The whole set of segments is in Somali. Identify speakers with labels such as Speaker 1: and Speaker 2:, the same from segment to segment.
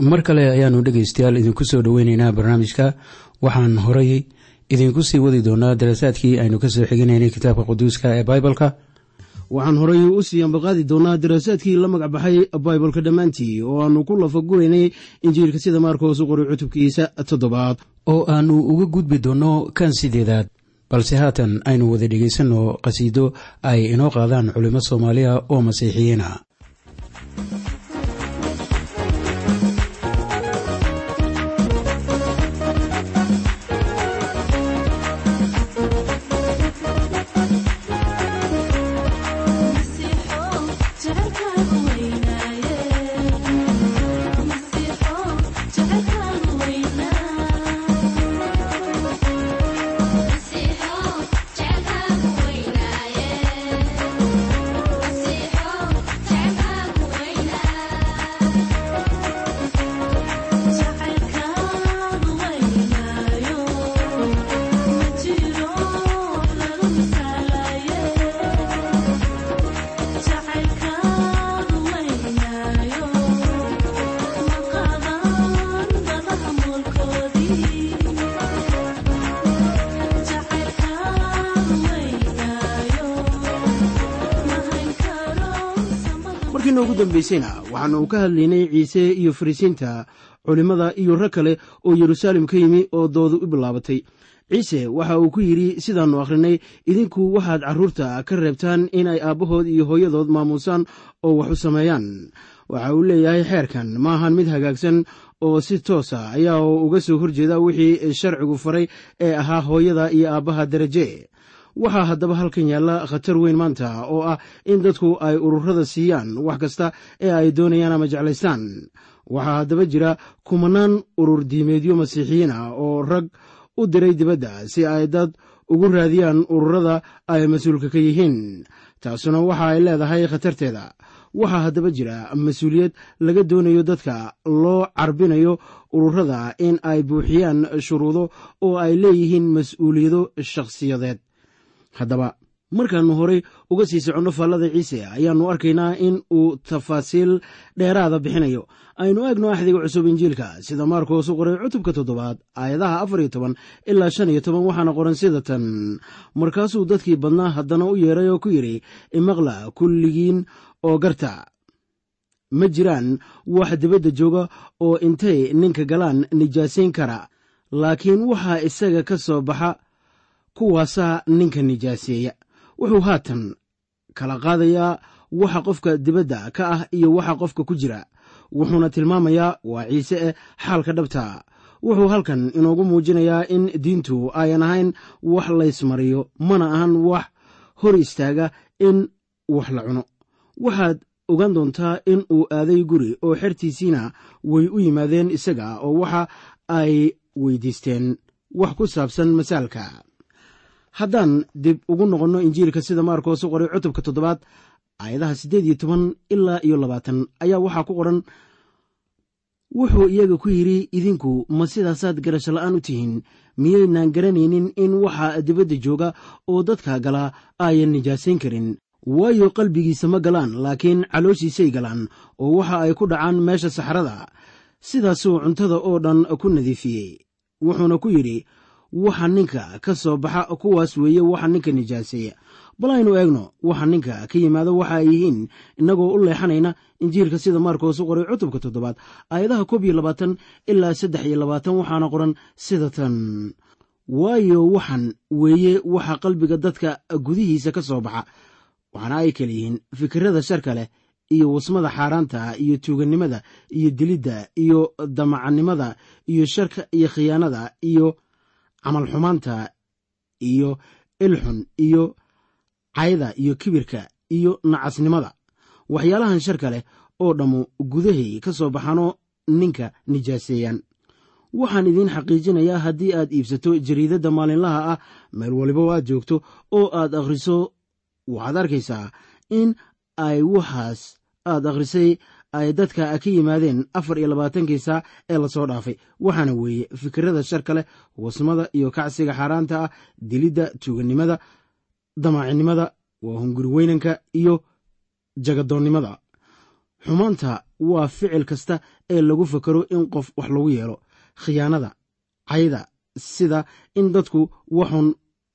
Speaker 1: mar kale ayaanu dhegaystayaal idinku soo dhoweyneynaa barnaamijka. Waxaan horay idinku sii wadi doonaa daraasaadkii aynu ka soo xiginaynay kitaabka quduuska ee bibaleka
Speaker 2: waxaan horay u sii ambaqaadi doonaa daraasaadkii la magac baxay baibalka dhammaantii oo aanu ku lafaguraynay injiilka sida maarkoos u qoray cutubkiisa toddobaad.
Speaker 1: Oo aanu uga gudbi doonno kan sideedaad. Balse haatan aynu wada dhegaysanno qhasiido ay inoo qaadaan culimo soomaaliya oo masiixiyiina
Speaker 2: markiina ugu dambaysayna waxaanu ka hadlaynay ciise iyo fariisiinta culimmada iyo rag kale oo yeruusaalem ka yimi oo doodu u bilaabatay. Ciise waxa uu ku yidhi sidaannu akhrinay idinku waxaad carruurta ka reebtaan inay aabbahood iyo hooyadood maamuusaan oo wax u sameeyaan. Waxa uu leeyahay xeerkan maahan mid hagaagsan oo si toosa ayaa uga soo horjeeda wixii sharcigu faray ee ahaa hooyada iyo aabbaha daraje waxaa haddaba halkan yaalla khatar weyn maanta oo ah in dadku ay ururada siiyaan wax kasta ee ay doonayaan ama jeclaystaan. Waxaa haddaba jira kumanaan urur diimeedyo masiixiyiin ah oo rag u diray dibadda si ay dad ugu raadiyaan ururada ay mas'uulka ka yihiin. Taasuna waxa ay leedahay khatarteeda. Waxaa haddaba jira mas'uuliyad laga doonayo dadka loo carbinayo ururada in ay buuxiyaan shuruudo oo ay leeyihiin mas'uuliyado shakhsiyadeed haddaba markaannu horay uga sii soconno faallada ciise ayaannu arkaynaa in uu tafaasiil dheeraada bixinayo. Aynu eegno axdiga cusub injiilka sida maarkoos u qoray cutubka toddobaad aayadaha afar iyo toban ilaa shan iyo toban waxaana qoran sida tan. Markaasuu dadkii badnaa haddana u yeeray oo ku yidhi imaqla kulligiin oo garta. Ma jiraan wax dibadda jooga oo intay ninka galaan nijaasayn kara laakiin waxaa isaga ka soo baxa kuwaasaa ninka nijaaseeya. Wuxuu haatan kala qaadayaa waxa qofka dibadda ka ah iyo waxa qofka ku jira wuxuuna tilmaamayaa waa ciise eh xaalka dhabta. Wuxuu halkan inoogu muujinayaa in diintu ayan ahayn wax laysmariyo mana ahan wax hor istaaga in wax la cuno. Waxaad ogaan doontaa in uu aaday guri oo xertiisiina way u yimaadeen isaga oo waxa ay weydiisteen. Wax ku saabsan masaalka haddaan dib ugu noqonno injiilka sida maarkoos u qoray cutubka toddobaad aayadaha siddeed iyo toban ilaa iyo labaatan ayaa waxaa ku qoran wuxuu iyaga ku yidhi idinku ma sidaasaad garasho la'aan u tihiin. Miyaynaan garanaynin in waxa dibadda jooga oo dadka galaa ayan nijaasayn karin. Waayo qalbigiisa ma galaan laakiin calooshiisay galaan oo waxa ay ku dhacaan meesha saxrada sidaasuu cuntada oo dhan ku nadiifiyey wuxuuna ku yidhi waxa ninka ka soo baxa kuwaas weeye waxa ninka nijaaseeya bal aynu eegno waxa ninka ka yimaada waxa ay yihiin innagoo u leexanayna injiilka sida maarkoos u qoray cutubka toddobaad aayadaha koob iyo labaatan ilaa saddex iyo labaatan waxaana qoran sida tan. Waayo waxan weeye waxa qalbiga dadka gudihiisa ka soo baxa waxaana ay kala yihiin fikirada sharka leh iyo wasmada xaaraanta iyo tuugannimada iyo dilidda iyo damacannimada iyo sharka iyo khiyaanada iyo camal xumaanta iyo ilxun iyo cayda iyo kibirka iyo nacasnimada. Waxyaalahan sharka leh oo dhammu gudahay ka soo baxaanoo ninka nijaaseeyaan. Waxaan idiin xaqiijinayaa haddii aad iibsato jariidadda maalinlaha ah meel waliba aad joogto oo aad akhriso waxaad arkaysaa in ay waxaas aad akhrisay ay dadka ka yimaadeen afar iyo labaatankii ee la soo dhaafay. Waxaana weeye fikirada sharka leh wasmada iyo kacsiga xaaraanta ah dilidda tuuganimada damaacinimada waa iyo jagadoonnimada xumaanta waa ficil kasta ee lagu fakaro in qof wax lagu yeelo. Khiyaanada cayda sida in dadku waxun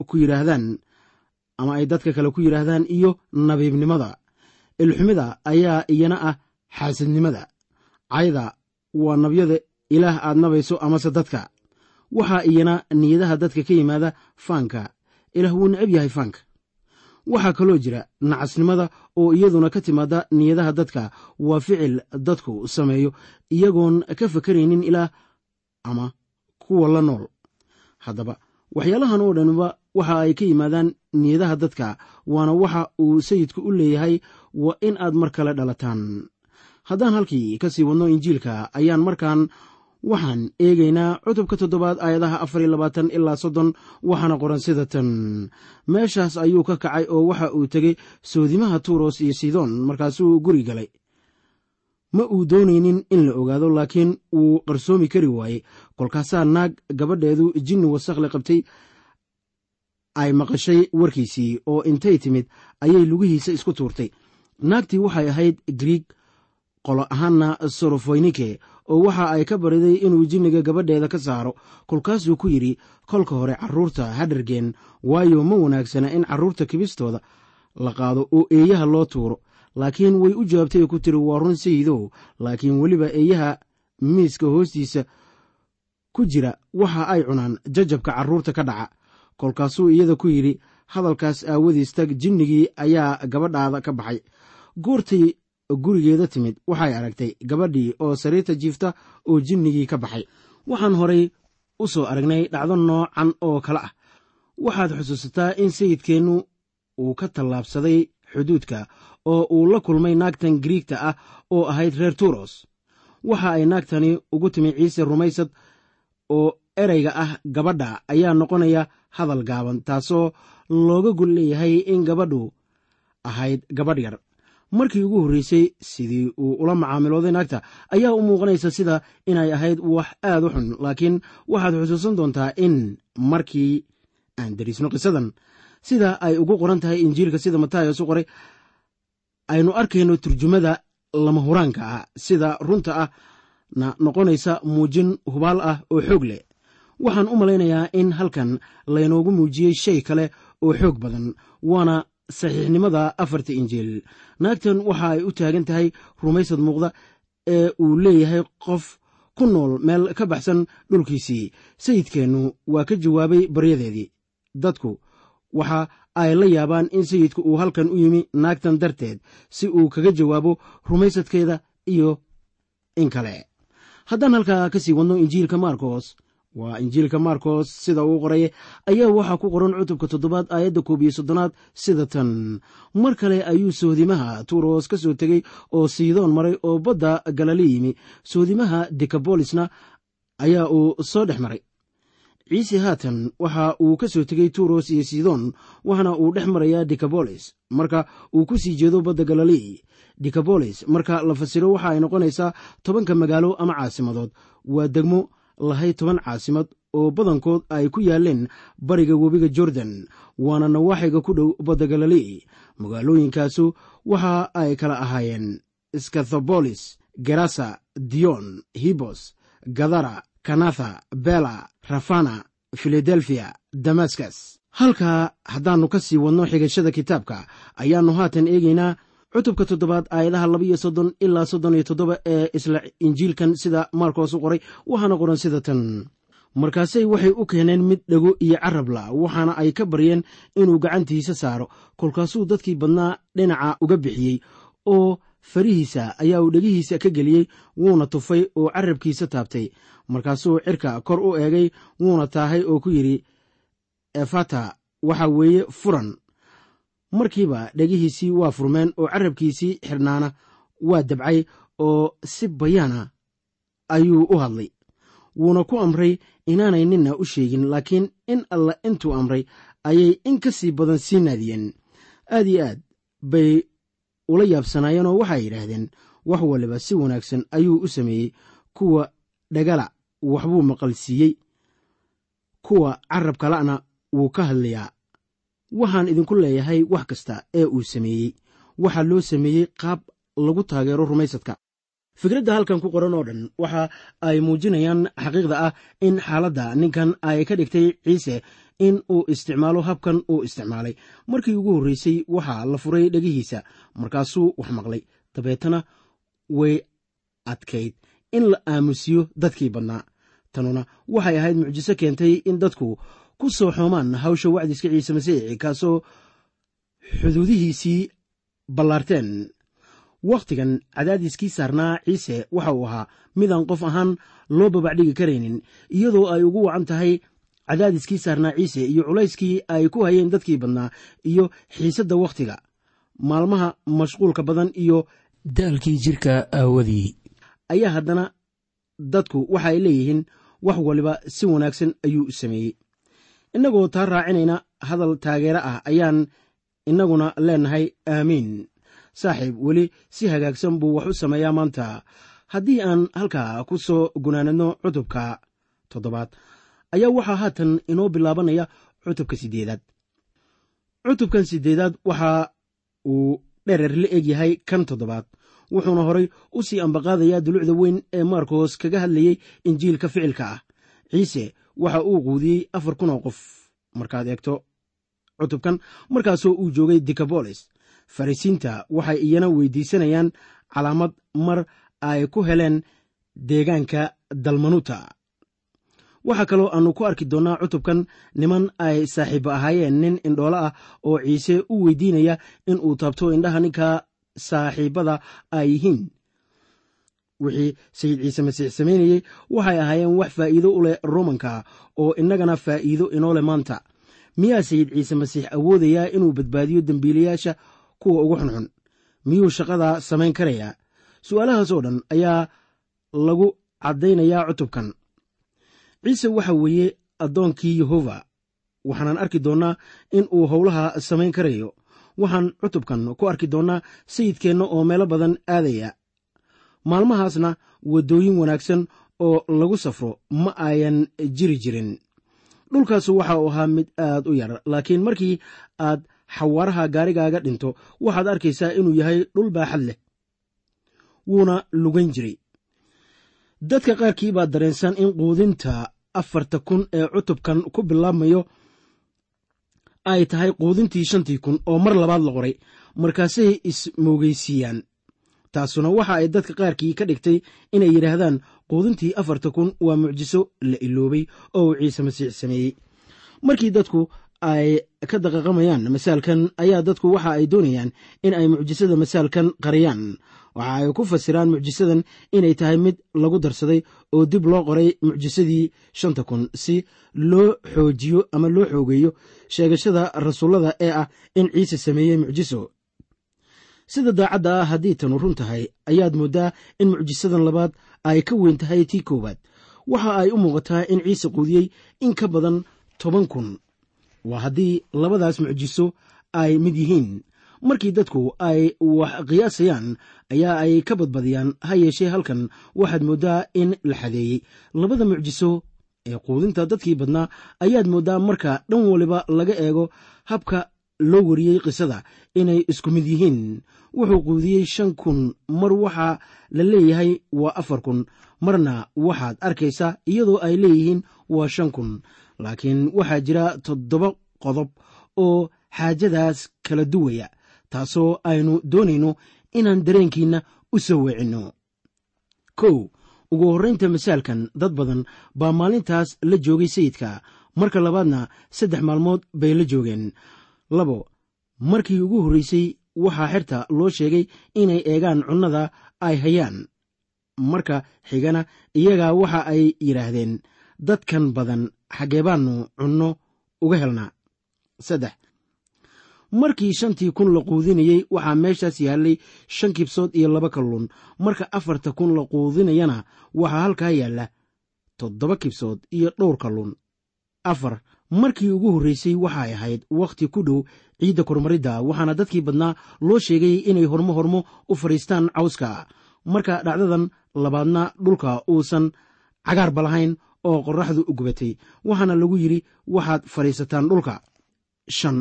Speaker 2: ku yidhaahdaan ama ay dadka kale ku yidhaahdaan iyo nabiibnimada. Ilxumida ayaa iyana ah xaasidnimada cayda waa nabyada ilaah aad nabayso amase dadka. Waxaa iyana niyadaha dadka ka yimaada faanka. Ilaah wuu necab yahay faanka. Waxaa kaloo jira nacasnimada oo iyaduna ka timaada niyadaha dadka. Waa ficil dadku sameeyo iyagoon ka fakaraynin ilaah ama kuwa la nool. Haddaba waxyaalahan oo dhaniba waxa ay ka yimaadaan niyadaha dadka waana waxa uu sayidku u leeyahay waa in aad mar kale dhalataan haddaan halkii ka sii wadno injiilka ayaan markaan waxaan eegaynaa cutubka toddobaad aayadaha afar iyo labaatan ilaa soddon waxaana qoran sida tan. Meeshaas ayuu ka kacay oo waxa uu tegey soodimaha tuuros iyo sidon markaasuu guri galay. Ma uu doonaynin in la ogaado laakiin wuu qarsoomi kari waayey. Kolkaasaa naag gabadheedu jinni wasakhle qabtay ay maqashay warkiisii oo intay timid ayay lugihiisa isku tuurtay. Naagtii waxay ahayd griig qolo ahaanna sorofoynike oo waxa ay ka bariday inuu jinniga gabadheeda ka saaro. Kolkaasuu ku yidhi kolka hore carruurta hadhargeen waayo ma wanaagsana in carruurta kibistooda la qaado oo eeyaha loo tuuro. Laakiin way u jawaabtay ku tiri waa run sayidow laakiin weliba eeyaha miiska hoostiisa ku jira waxa ay cunaan jajabka carruurta ka dhaca. Kolkaasuu iyada ku yidhi hadalkaas aawadiis tag jinnigii ayaa gabadhaada ka baxay. Goortay gurigeeda timid. Waxay aragtay gabadhii oo sariirta jiifta oo jinnigii ka baxay. Waxaan horay u soo aragnay dhacdo noocan oo kale ah. Waxaad xusuusataa in sayidkeennu uu ka tallaabsaday xuduudka oo uu la kulmay naagtan griigta ah oo ahayd reer turos waxa ay naagtani ugu timi ciise rumaysad oo ereyga ah gabadha ayaa noqonaya hadal gaaban taasoo looga gol leeyahay in gabadhu ahayd gabadh yar markii ugu horreysay sidii uu ula macaamilooday naagta ayaa u muuqanaysa sida inay ahayd wax aad u xun laakiin waxaad xusuusan doontaa in markii aan dariisno qisadan sida ay ugu qoran tahay injiilka sida matayos u qoray aynu arkayno turjumada lama huraanka ah sida runta ah na noqonaysa muujin hubaal ah oo xoog leh. Waxaan u malaynayaa in halkan laynoogu muujiyey shay kale oo xoog badan waana saxiixnimada afarta injiil. Naagtan waxa ay u taagan tahay rumaysad muuqda ee uu leeyahay qof ku nool meel ka baxsan dhulkiisii. Sayidkeennu waa ka jawaabay baryadeedii. Dadku waxa ay la yaabaan in sayidku uu halkan u yimi naagtan darteed si uu kaga jawaabo rumaysadkeeda iyo in kale. Haddaan halkaa ka sii wadno injiilka markos waa injiilka markos sida uu qoray ayaa waxaa ku qoran cutubka toddobaad aayadda koob iyo soddonaad sida tan. Mar kale ayuu soodimaha tuuros ka soo tegey oo siidoon maray oo badda galali yimi. Soodimaha dekabolisna ayaa uu soo dhex maray. Ciise haatan waxa uu ka soo tegey tuuros iyo sidon waxaana uu dhex marayaa dekabolis. Marka uu ku sii jeedo badda galilei dekabolis marka la fasiro waxa ay noqonaysaa tobanka magaalo ama caasimadood. Waa degmo lahayd toban caasimad oo badankood ay ku yaaleen bariga webiga jordan waana nawaaxiga ku dhow badda galilei magaalooyinkaasu waxa ay kala ahaayeen skathobolis gerasa dion hibos gadara kanatha bela rafana filadelfiya damaskas halkaa haddaannu ka sii wadno xigashada kitaabka ayaannu haatan eegaynaa cutubka toddobaad aayadaha labaiyo soddon ilaa soddon iyo toddoba ee isla injiilkan sida maarkoos u qoray waxaana qoran sida tan. Markaasay waxay u keeneen mid dhego iyo carabla waxaana ay ka baryeen inuu gacantiisa saaro. Kolkaasuu dadkii badnaa dhinaca uga bixiyey oo farihiisa ayaa uu dhegihiisa ka geliyey wuuna tufay oo carabkiisa taabtay. Markaasuu cirka kor u eegay wuuna taahay oo ku yidhi efata waxa weeye furan markiiba dhegihiisii waa furmeen oo carabkiisii xidhnaana waa dabcay oo si bayaana ayuu u hadlay. Wuuna ku amray inaanay ninna u sheegin laakiin in alla intuu amray ayay in ka sii badan sii naadiyeen. Aad iyo aad bay ula yaabsanaayeen oo waxay yidhaahdeen wax waliba si wanaagsan ayuu u sameeyey kuwa dhagala waxbuu maqalsiiyey kuwa carab kala'na wuu ka hadlayaa waxaan idinku leeyahay wax kasta ee uu sameeyey. Waxaa loo sameeyey qaab lagu taageero rumaysadka. Fikradda halkan ku qoran oo dhan waxa ay muujinayaan xaqiiqda ah in xaaladda ninkan ay ka dhigtay ciise in uu isticmaalo habkan uu isticmaalay. Markii ugu horreysay waxaa la furay dhegihiisa markaasuu wax maqlay. Dabeetana way adkayd in la aamusiyo dadkii badnaa. Tanuna waxay ahayd mucjiso keentay in dadku ku soo xoomaan hawsha wacdiska ciise masiixi kaasoo xuduudihiisii ballaarteen. Wakhtigan cadaadiskii saarnaa ciise waxa uu ahaa midaan qof ahaan loo babacdhigi karaynin iyadoo ay ugu wacan tahay cadaadiskii saarnaa ciise iyo culayskii ay ku hayeen dadkii badnaa iyo xiisadda wakhtiga maalmaha mashquulka badan iyo
Speaker 1: daalkii jirka aawadii
Speaker 2: ayaa haddana dadku waxa ay leeyihiin wax waliba si wanaagsan ayuu sameeyey innagoo taa raacinayna hadal taageero ah ayaan innaguna leenahay aamiin. Saaxiib weli si hagaagsan buu wax u sameeyaa maanta. Haddii aan halkaa ku soo gunaanadno cutubka toddobaad ayaa waxaa haatan inoo bilaabanaya cutubka siddeedaad. Cutubkan siddeedaad waxa uu dherer la eg yahay kan toddobaad wuxuuna horay u sii ambaqaadayaa dulucda weyn ee maarkos kaga hadlayey injiilka ficilka ah. Ciise waxa uu quudiyey afar kun oo qof. Markaad eegto cutubkan markaasoo uu joogay dikabolis farisiinta waxay iyana weydiisanayaan calaamad mar ay ku heleen deegaanka dalmanuta. Waxaa kaloo aannu ku arki doonnaa cutubkan niman ay saaxiibo ahaayeen nin indhoolo ah oo ciise u weydiinaya in uu taabto indhaha ninka saaxiibbada ay yihiin wixii sayid ciise masiix samaynayey waxay ahaayeen wax faa'iido u leh romanka oo innagana faa'iido inoo leh maanta. Miyaa sayid ciise masiix awoodayaa inuu badbaadiyo dembiilayaasha kuwa ugu xunxun. Miyuu shaqadaa samayn karayaa su'aalahaas oo dhan ayaa lagu caddaynayaa cutubkan. Ciise waxa weeye addoonkii yehova waxaanan arki doonnaa in uu howlaha samayn karayo. Waxaan cutubkan ku arki doonnaa sayidkeenna oo meelo badan aadaya maalmahaasna waddooyin wanaagsan oo lagu safro ma ayan jiri jirin. Dhulkaasu waxa uu ahaa mid aad u yar laakiin markii aad xawaaraha gaarigaaga dhinto waxaad arkaysaa inuu yahay dhul baaxad leh wuuna lugan jiray. Dadka qaarkii baa dareensan in quudinta afarta kun ee cutubkan ku bilaabmayo ay tahay quudintii shantii kun oo mar labaad la qoray markaasay ismoogeysiiyaan taasuna waxa ay dadka qaarkii ka dhigtay inay yidhaahdaan quudintii afarta kun waa mucjiso la iloobay oo uu ciise masiix sameeyey. Markii dadku ay ka daqaqamayaan masaalkan ayaa dadku waxa ay doonayaan in ay mucjisada masaalkan qariyaan. Waxa ay ku fasiraan mucjisadan inay tahay mid lagu darsaday oo dib loo qoray mucjisadii shanta kun si loo xoojiyo ama loo xoogeeyo sheegashada rasuullada ee ah in ciise sameeyey mucjiso sida daacadda ah haddii tanu run tahay ayaad mooddaa in mucjisadan labaad ay ka weyn tahay tii koowaad. Waxa ay u muuqataa in ciise quudiyey in ka badan toban kun. Waa haddii labadaas mucjiso ay mid yihiin. Markii dadku ay wax qiyaasayaan ayaa ay ka badbadiyaan. Ha yeeshee halkan waxaad mooddaa in la xadeeyey. Labada mucjiso ee quudinta dadkii badnaa ayaad mooddaa marka dhan waliba laga eego habka loo wariyey qisada inay isku mid yihiin. Wuxuu quudiyey shan kun mar waxaa la leeyahay waa afar kun marna waxaad arkaysaa iyadoo ay leeyihiin waa shan kun. Laakiin waxaa jira toddoba qodob oo xaajadaas kala duwaya taasoo aynu doonayno inaan dareenkiinna u soo weecinno kow ugu horraynta masaalkan dad badan baa maalintaas la joogay sayidka. Marka labaadna saddex maalmood bay la joogeen labo markii ugu horraysay waxaa xerta loo sheegay inay eegaan cunnada ay hayaan. Marka xigana iyagaa waxa ay yidhaahdeen dadkan badan xaggee baannu cunno uga helnaa. Saddex markii shantii kun la quudinayey waxaa meeshaas yaallay shan kibsood iyo laba kalluun. Marka afarta kun la quudinayana waxaa halkaa yaalla toddoba kibsood iyo dhowr kalluun. Afar markii ugu horraysay waxay ahayd wakhti ku dhow ciidda kormaridda waxaana dadkii badnaa loo sheegay inay hormo hormo u fadhiistaan cawska. Marka dhacdadan labaadna dhulka uusan cagaarba lahayn oo qorraxdu u gubatay waxaana lagu yidhi waxaad fadhiisataan dhulka. Shan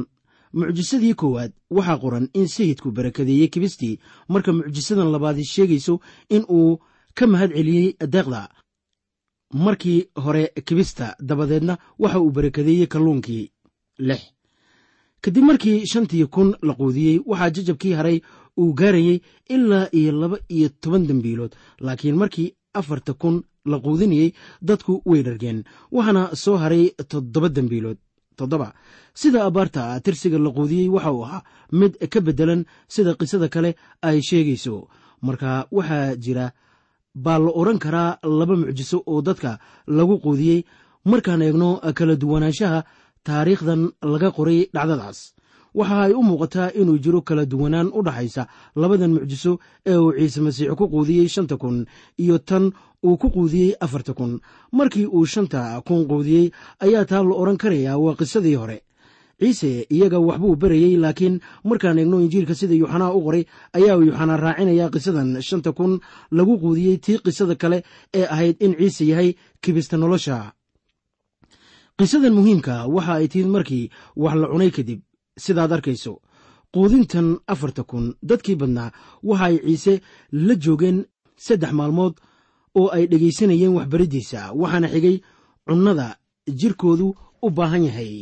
Speaker 2: mucjisadii koowaad waxaa qoran in sayidku barakadeeyey kibistii marka mucjisadan labaadi sheegayso in uu ka mahad celiyey deeqda markii hore kibista dabadeedna waxa uu barakadeeyey kalluunkii lix. Kadib markii shantii kun la quudiyey waxaa jajabkii haray uu gaarayey ilaa iyo laba iyo toban dembiilood laakiin markii afarta kun la quudinayey dadku way dhargeen waxaana soo haray toddoba dembiilood toddoba. Sida abbaarta tirsiga la quudiyey waxa uu ahaa mid ka beddelan sida qisada kale ay sheegayso. Marka waxaa jira baa la odhan karaa laba mucjiso oo dadka lagu quudiyey. Markaan eegno kala duwanaanshaha taariikhdan laga qoray dhacdadaas waxa ay u muuqataa inuu jiro kala duwanaan u dhaxaysa labadan mucjiso ee uu ciise masiix ku quudiyey shanta kun iyo tan uu ku quudiyey afarta kun. Markii uu shanta kun quudiyey ayaa taa la odhan karayaa waa qisadii hore ciise iyaga waxbuu berayey laakiin markaan eegno injiilka sida yuuxanaa u qoray ayaa uu yuuxanaa raacinaya qisadan shanta kun lagu quudiyey tii qisada kale ee ahayd in ciise yahay kibista nolosha. Qisadan muhiimka waxa ay timid markii wax la cunay kadib sidaad arkayso quudintan afarta kun dadkii badnaa waxa ay ciise la joogeen saddex maalmood oo ay dhegaysanayeen waxbariddiisa waxaana xigay cunnada jirkoodu u baahan yahay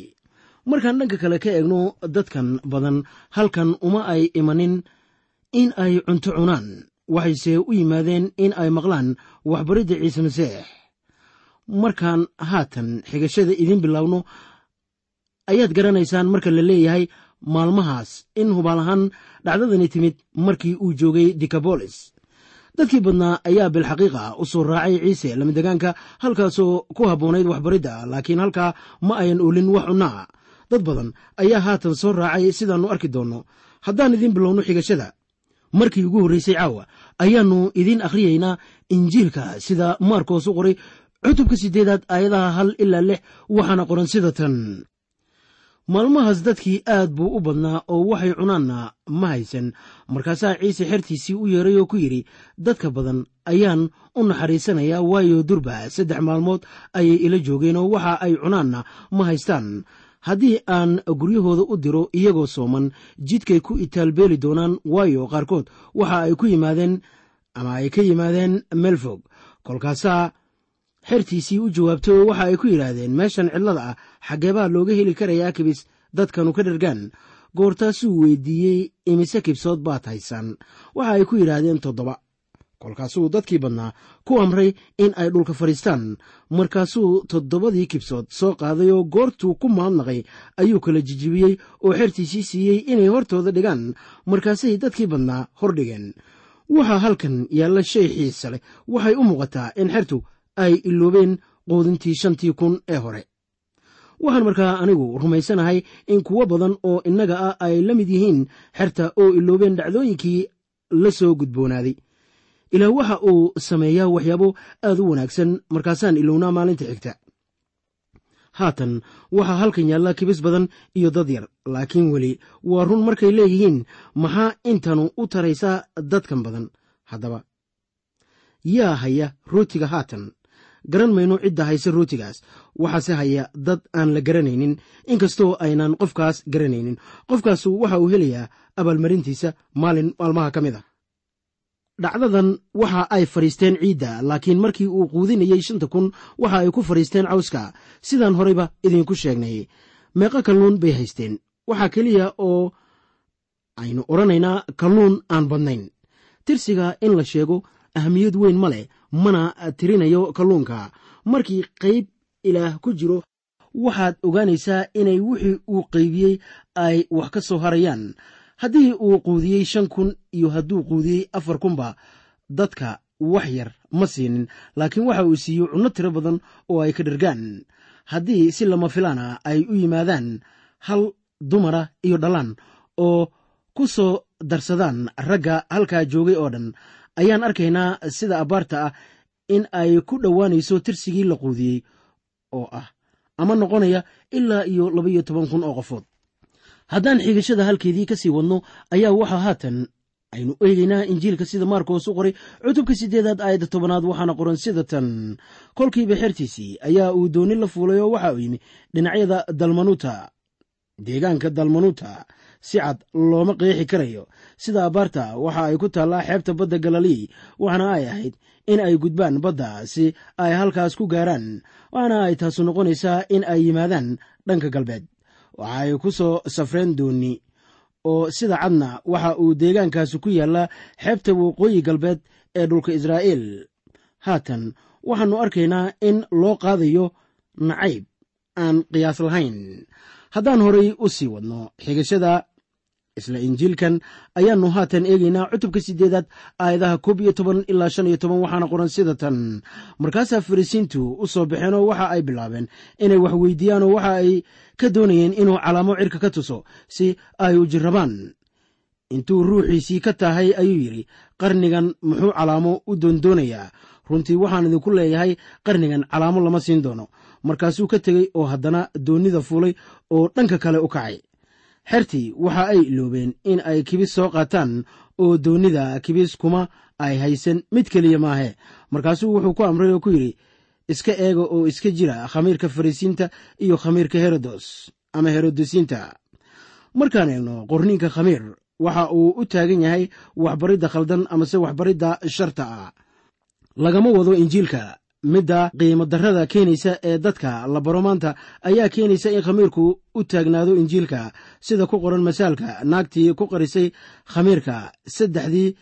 Speaker 2: markaan dhanka kale ka eegno dadkan badan halkan uma ay imanin in ay cunto cunaan. Waxayse u yimaadeen in ay maqlaan waxbaridda ciise masiix markaan haatan xigashada idiin bilaawno ayaad garanaysaan marka la leeyahay maalmahaas. In hubaal ahaan dhacdadani timid markii uu joogay dikabolis dadkii badnaa ayaa bilxaqiiqa u soo raacay ciise lamadegaanka halkaasoo ku habboonayd waxbaridda laakiin halkaa ma ayan olin wax cunnaa dad badan ayaa haatan soo raacay sidaannu arki doonno haddaan idiin bilowno xigashada markii ugu horraysay caawa ayaannu idiin akhriyaynaa injiilka sida maarkoos u qoray cutubka siddeedaad aayadaha hal ilaa lix waxaana qoran sida tan. Maalmahaas dadkii aad buu u badnaa oo waxay cunaanna ma haysan. Markaasaa ciise xertiisii u yeeray oo ku yidhi dadka badan ayaan u naxariisanayaa waayo durba saddex maalmood ayay ila joogeen oo waxa ay cunaanna ma haystaan haddii aan guryahooda u diro iyagoo sooman jidkay ku itaalbeeli doonaan waayo qaarkood. Waxa ay ku yimaadeen ama ay ka yimaadeen meel fog kolkaasaa xertiisii u jawaabtay oo waxa ay ku yidhaahdeen meeshan cidlada ah xaggeebaa looga heli karayaa kibis dadkanu ka dhargaan goortaasuu weydiiyey imise kibsood baad haysaan? Waxa ay ku yidhaahdeen toddoba kolkaasuu dadkii badnaa ku amray in ay dhulka fadhiistaan markaasuu toddobadii kibsood soo qaaday oo goortuu ku mahadnaqay ayuu kala jijibiyey oo xertiisii siiyey inay hortooda dhigaan. Markaasay dadkii badnaa hor dhigeen. Waxaa halkan yaalla shay xiisa leh waxay u muuqataa in xertu ay iloobeen quudintii shantii kun ee hore. Waxaan markaa anigu rumaysanahay in kuwo badan oo innaga ah ay la mid yihiin xerta oo iloobeen dhacdooyinkii la soo gudboonaaday ilaah waxa uu sameeyaa waxyaabo aad u wanaagsan. Markaasaan ilownaa maalinta xigta. Haatan waxaa halkan yaalla kibis badan iyo dad yar laakiin weli waa run markay leeyihiin. Maxaa intanu u taraysaa dadkan badan? Haddaba yaa haya rootiga haatan. Garan mayno cidda hayse rootigaas. Waxaase haya dad aan la garanaynin. Inkastoo aynaan qofkaas garanaynin. Qofkaasu waxa uu helayaa abaalmarintiisa maalin maalmaha ka mid a dhacdadan waxa ay fadhiisteen ciidda laakiin markii uu quudinayey shanta kun waxa ay ku fadhiisteen cawska. Sidaan horeyba idinku sheegnay. Meeqo kalluun bay haysteen. Waxaa keliya oo aynu odhanaynaa kalluun aan badnayn. Tirsiga in la sheego ahamiyad weyn ma leh mana tirinayo kalluunka. Markii qayb ilaah ku jiro waxaad ogaanaysaa inay wixii uu qaybiyey ay wax ka soo harayaan haddii uu quudiyey shan kun iyo hadduu quudiyey afar kunba dadka wax yar ma siinin laakiin waxa uu siiyo cunno tiro badan oo ay ka dhargaan haddii si lama filaana ay u yimaadaan hal dumara iyo dhallaan oo ku soo darsadaan ragga halkaa joogay oo dhan ayaan arkaynaa sida abbaarta ah in ay ku dhowaanayso tirsigii la quudiyey oo ah. Ama noqonaya ilaa iyo labaiyo toban kun oo qofood haddaan xigashada halkeedii ka sii wadno ayaa waxaa haatan aynu eegaynaa injiilka sida maarkoos u qoray cutubka siddeedaad aayadda tobanaad waxaana qoran sida tan. Kolkiiba xertiisii ayaa uu dooni la fuulay oo waxa uu yimi dhinacyada dalmanuuta deegaanka dalmanuuta si cad looma qeexi karayo. Sida abbaarta waxa ay ku taallaa xeebta badda galilii waxaana ay ahayd in ay gudbaan badda si ay halkaas ku gaaraan waxaana ay taasu noqonaysaa in ay yimaadaan dhanka galbeed waxa ay ku soo safreen dooni. oo sida cadna waxa uu deegaankaasi ku yaallaa xeebta waqooyi galbeed ee dhulka israa'iil. Haatan waxaannu arkaynaa in loo qaadayo nacayb aan qiyaas lahayn. Haddaan horay u sii wadno xigashada isla injiilkan ayaannu haatan eegaynaa cutubka siddeedaad aayadaha koob iyo toban ilaa shan iyo toban waxaana qoran sida tan. Markaasaa farisiintu u soo baxeenoo waxa ay bilaabeen inay wax weydiiyaan oo waxa ay ka doonayeen inuu calaamo cirka ka tuso si ay u intuu ruuxiisii ka tahay ayuu yidhi qarnigan muxuu calaamo u doondoonayaa runtii waxaan idinku leeyahay qarnigan calaamo lama siin doono. Markaasuu ka tegey oo haddana doonnida fuulay oo dhanka kale u kacay xertii waxa ay iloobeen in ay kibis soo qaataan oo doonnida kibis kuma ay haysan mid keliya maahe. Markaasuu wuxuu ku amray oo ku yidhi iska eega oo iska jira khamiirka farisiinta iyo khamiirka herodos ama herodosiinta markaan eegno qorniinka khamiir waxa uu u taagan yahay waxbaridda khaldan amase waxbaridda sharta ah. Lagama wado injiilka midda qiimo darrada keenaysa ee dadka la baro maanta ayaa keenaysa in khamiirku u taagnaado injiilka sida ku qoran masaalka naagtii ku qarisay khamiirka saddexdii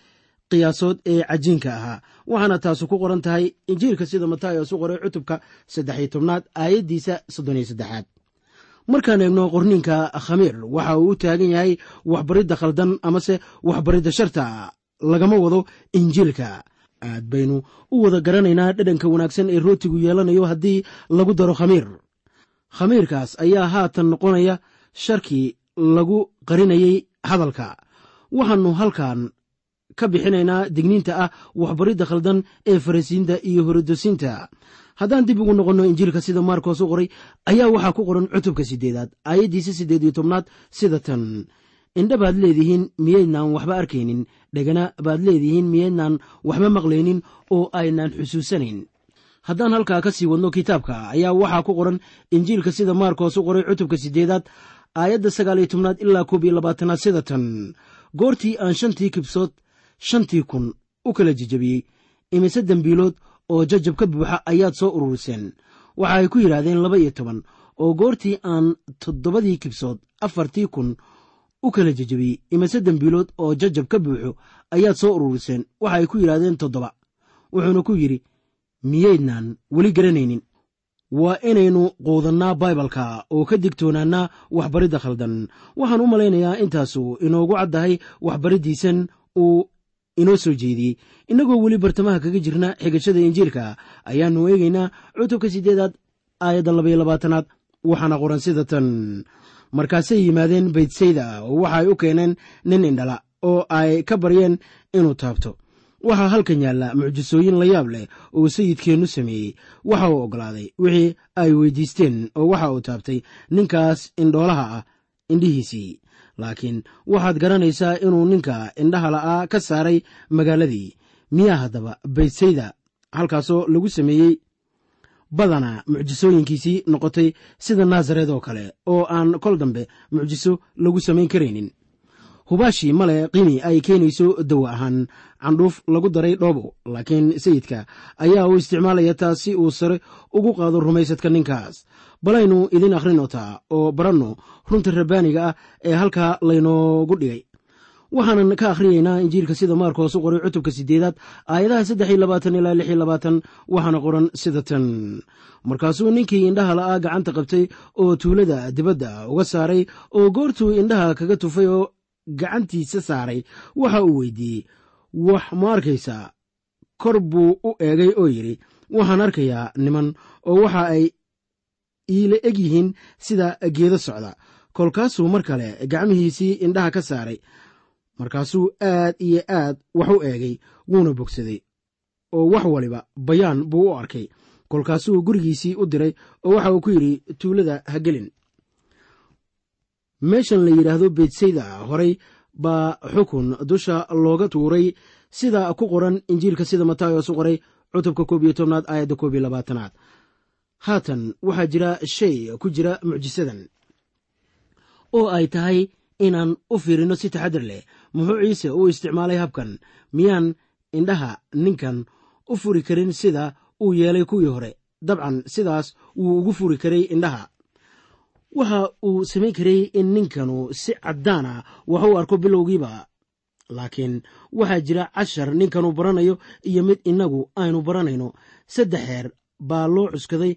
Speaker 2: qiyaasood ee cajiinka ahaa. Waxaana taasu ku qoran tahay injiilka sida matayos u qoray cutubka saddex tobnaad aayaddiisa soddon iyo saddexaad. Markaan eegno qorniinka khamiir waxa uu u taagan yahay waxbaridda khaldan amase waxbaridda sharta lagama wado injiilka aad baynu u wada garanaynaa dhadhanka wanaagsan ee rootigu yeelanayo haddii lagu daro khamiir. Khamiirkaas ayaa haatan noqonaya sharkii lagu qarinayay hadalka. Waxaannu halkan ka bixinaynaa digniinta ah waxbaridda khaldan ee farisiinta iyo horodosiinta haddaan dib ugu noqonno injiilka sida maarkoos u qoray ayaa waxaa ku qoran cutubka siddeedaad aayaddiisa siddeed iyo tobnaad sida tan indha baad leedihiin miyaydnaan waxba arkaynin dhegana baad leedihiin miyaydnaan waxba maqlaynin oo aynaan xusuusanayn. Haddaan halkaa ka sii wadno kitaabka ayaa waxaa ku qoran injiilka sida maarkoos u qoray cutubka siddeedaad aayadda sagaal iyo tobnaad ilaa koob iyo labaatanaad sida tan. Goortii aan shantii kibsood shantii kun u kala jejabiyey imise dembiilood oo jajab ka buuxa ayaad soo ururiseen waxa ay ku yidhaahdeen laba iyo toban oo goortii aan toddobadii kibsood afartii kun u kala jejabiyey imise dembiilood oo jajab ka buuxo ayaad soo ururiseen. Waxa ay ku yidhaahdeen toddoba. Wuxuuna ku yidhi miyaydnaan weli garanaynin. Waa inaynu quudannaa baibalka oo ka digtoonaannaa waxbaridda khaldan. Waxaan u malaynayaa intaasu inoogu caddahay waxbariddiisan uu inoo soo jeediyey. Innagoo weli bartamaha kaga jirna xigashada injiilka ayaannu eegaynaa cutubka siddeedaad aayadda labaiyo labaatanaad waxaana qoran sida tan markaasay yimaadeen baytsayda oo waxaay u keeneen nin indhala oo ay ka baryeen inuu taabto. Waxaa halkan yaalla mucjisooyin la yaab leh oo sayidkeennu sameeyey. Waxa uu oggolaaday wixii ay weydiisteen oo waxa uu taabtay ninkaas indhoolaha ah indhihiisii. Laakiin waxaad garanaysaa inuu ninka indhaha la'aa ka saaray magaaladii. Miyaa haddaba baytsayda halkaasoo lagu sameeyey badanaa mucjisooyinkiisii noqotay sida naasareed oo kale oo aan kol dambe mucjiso lagu samayn karaynin. Hubaashii male qiimi ay keenayso dawa ahaan candhuuf lagu daray dhoobo laakiin sayidka ayaa u isticmaalaya taas si uu sare ugu qaado rumaysadka ninkaas. Balaynu idin akhrinotaa oo baranno runta rabbaaniga ah ee halkaa laynoogu dhigay waxaanan ka akhriyaynaa injiilka sida maarkoos u qoray cutubka siddeedaad aayadaha saddex iyo labaatan ilaa lix iyo labaatan waxaana qoran sida tan. Markaasuu ninkii indhaha la'aa gacanta qabtay oo tuulada dibadda uga saaray oo goortuu indhaha kaga tufay oo gacantiisa saaray waxa uu weydiiyey wax ma arkaysaa kor buu u eegay oo yidhi waxaan arkayaa niman oo waxa ay iila eg yihiin sida geedo socda. Kolkaasuu mar kale gacmihiisii indhaha ka saaray markaasuu aad iyo aad wax u eegay wuuna bogsaday. Oo wax waliba bayaan buu u arkay. Kolkaasuu gurigiisii u diray oo waxa uu ku yidhi tuulada ha gelin. Meeshan la yidhaahdo beetsayda horay baa xukun dusha looga tuuray sida ku qoran injiilka sida matayos u qoray cutubka koob iyo tobnaad aayadda koob iyo labaatanaad. Haatan waxaa jira shay ku jira mucjisadan. Oo ay tahay inaan u fiirino si taxadir leh muxuu ciise u isticmaalay habkan. Miyaan indhaha ninkan u furi karin sida uu yeelay kuwii hore. Dabcan sidaas wuu ugu furi karay indhaha. Waxa uu samayn karay in ninkanu si caddaana wax u arko bilowgiiba. Laakiin waxaa jira cashar ninkanu baranayo iyo mid innagu aynu baranayno. Saddex heer baa loo cuskaday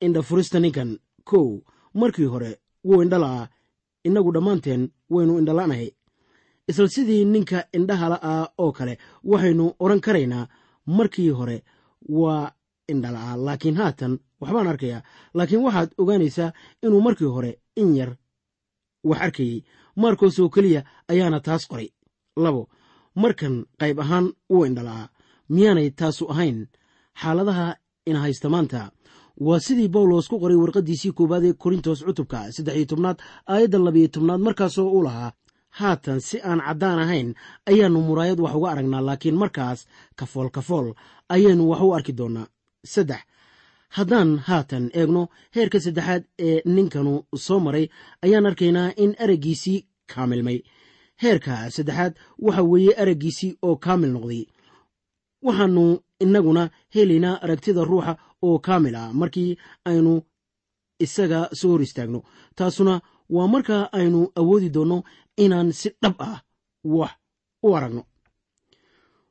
Speaker 2: indhafurista ninkan. Kow markii hore wuu indhala'aa innagu dhammaanteen waynu indhala'nahay isla sidii ninka indhaha la'aa oo kale waxaynu odhan karaynaa markii hore waa indhala'aa laakiin haatan waxbaan arkayaa. Laakiin waxaad ogaanaysaa inuu markii hore in yar wax arkayey. Maarkos oo keliya ayaana taas qoray. Labo markan qayb ahaan wuu indhala'aa miyaanay taasu ahayn? Xaaladaha ina haysta maanta. Waa sidii bawlos ku qoray warqaddiisii koowaad ee korintos cutubka saddex iyo tobnaad aayadda labiyo tobnaad markaasoo u lahaa haatan si aan caddaan ahayn ayaannu muraayad wax uga aragnaa laakiin markaas kafool kafool ayaynu wax u arki doonnaa saddex haddaan haatan eegno heerka saddexaad ee ninkanu soo maray ayaan arkaynaa in araggiisii kaamilmay. Heerka saddexaad waxa weeye araggiisii oo kaamil noqday. Waxaannu innaguna helaynaa aragtida ruuxa oo kaamil ah. Markii aynu isaga soo hor istaagno taasuna waa marka aynu awoodi doonno inaan si dhab ah wax u aragno.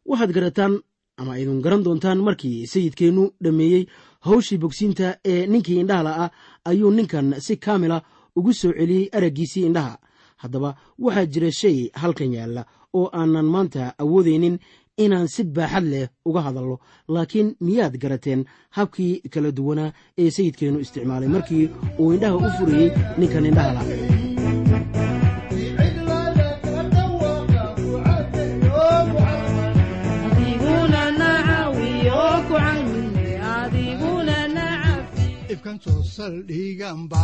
Speaker 2: Waxaad garataan ama aydun garan doontaan markii sayidkeennu dhammeeyey hawshii bogsiinta ee ninkii indhaha la'ah ayuu ninkan si kaamila ugu soo celiyey araggiisii indhaha. Haddaba waxaa jira shay halkan yaalla oo aanan maanta awoodaynin inaan si baaxad leh uga hadalno laakiin miyaad garateen? Habkii kala duwanaa ee sayidkeennu isticmaalay markii uu indhaha u furayey ninkan indhaha la.
Speaker 3: Ibkan soo saldhiganba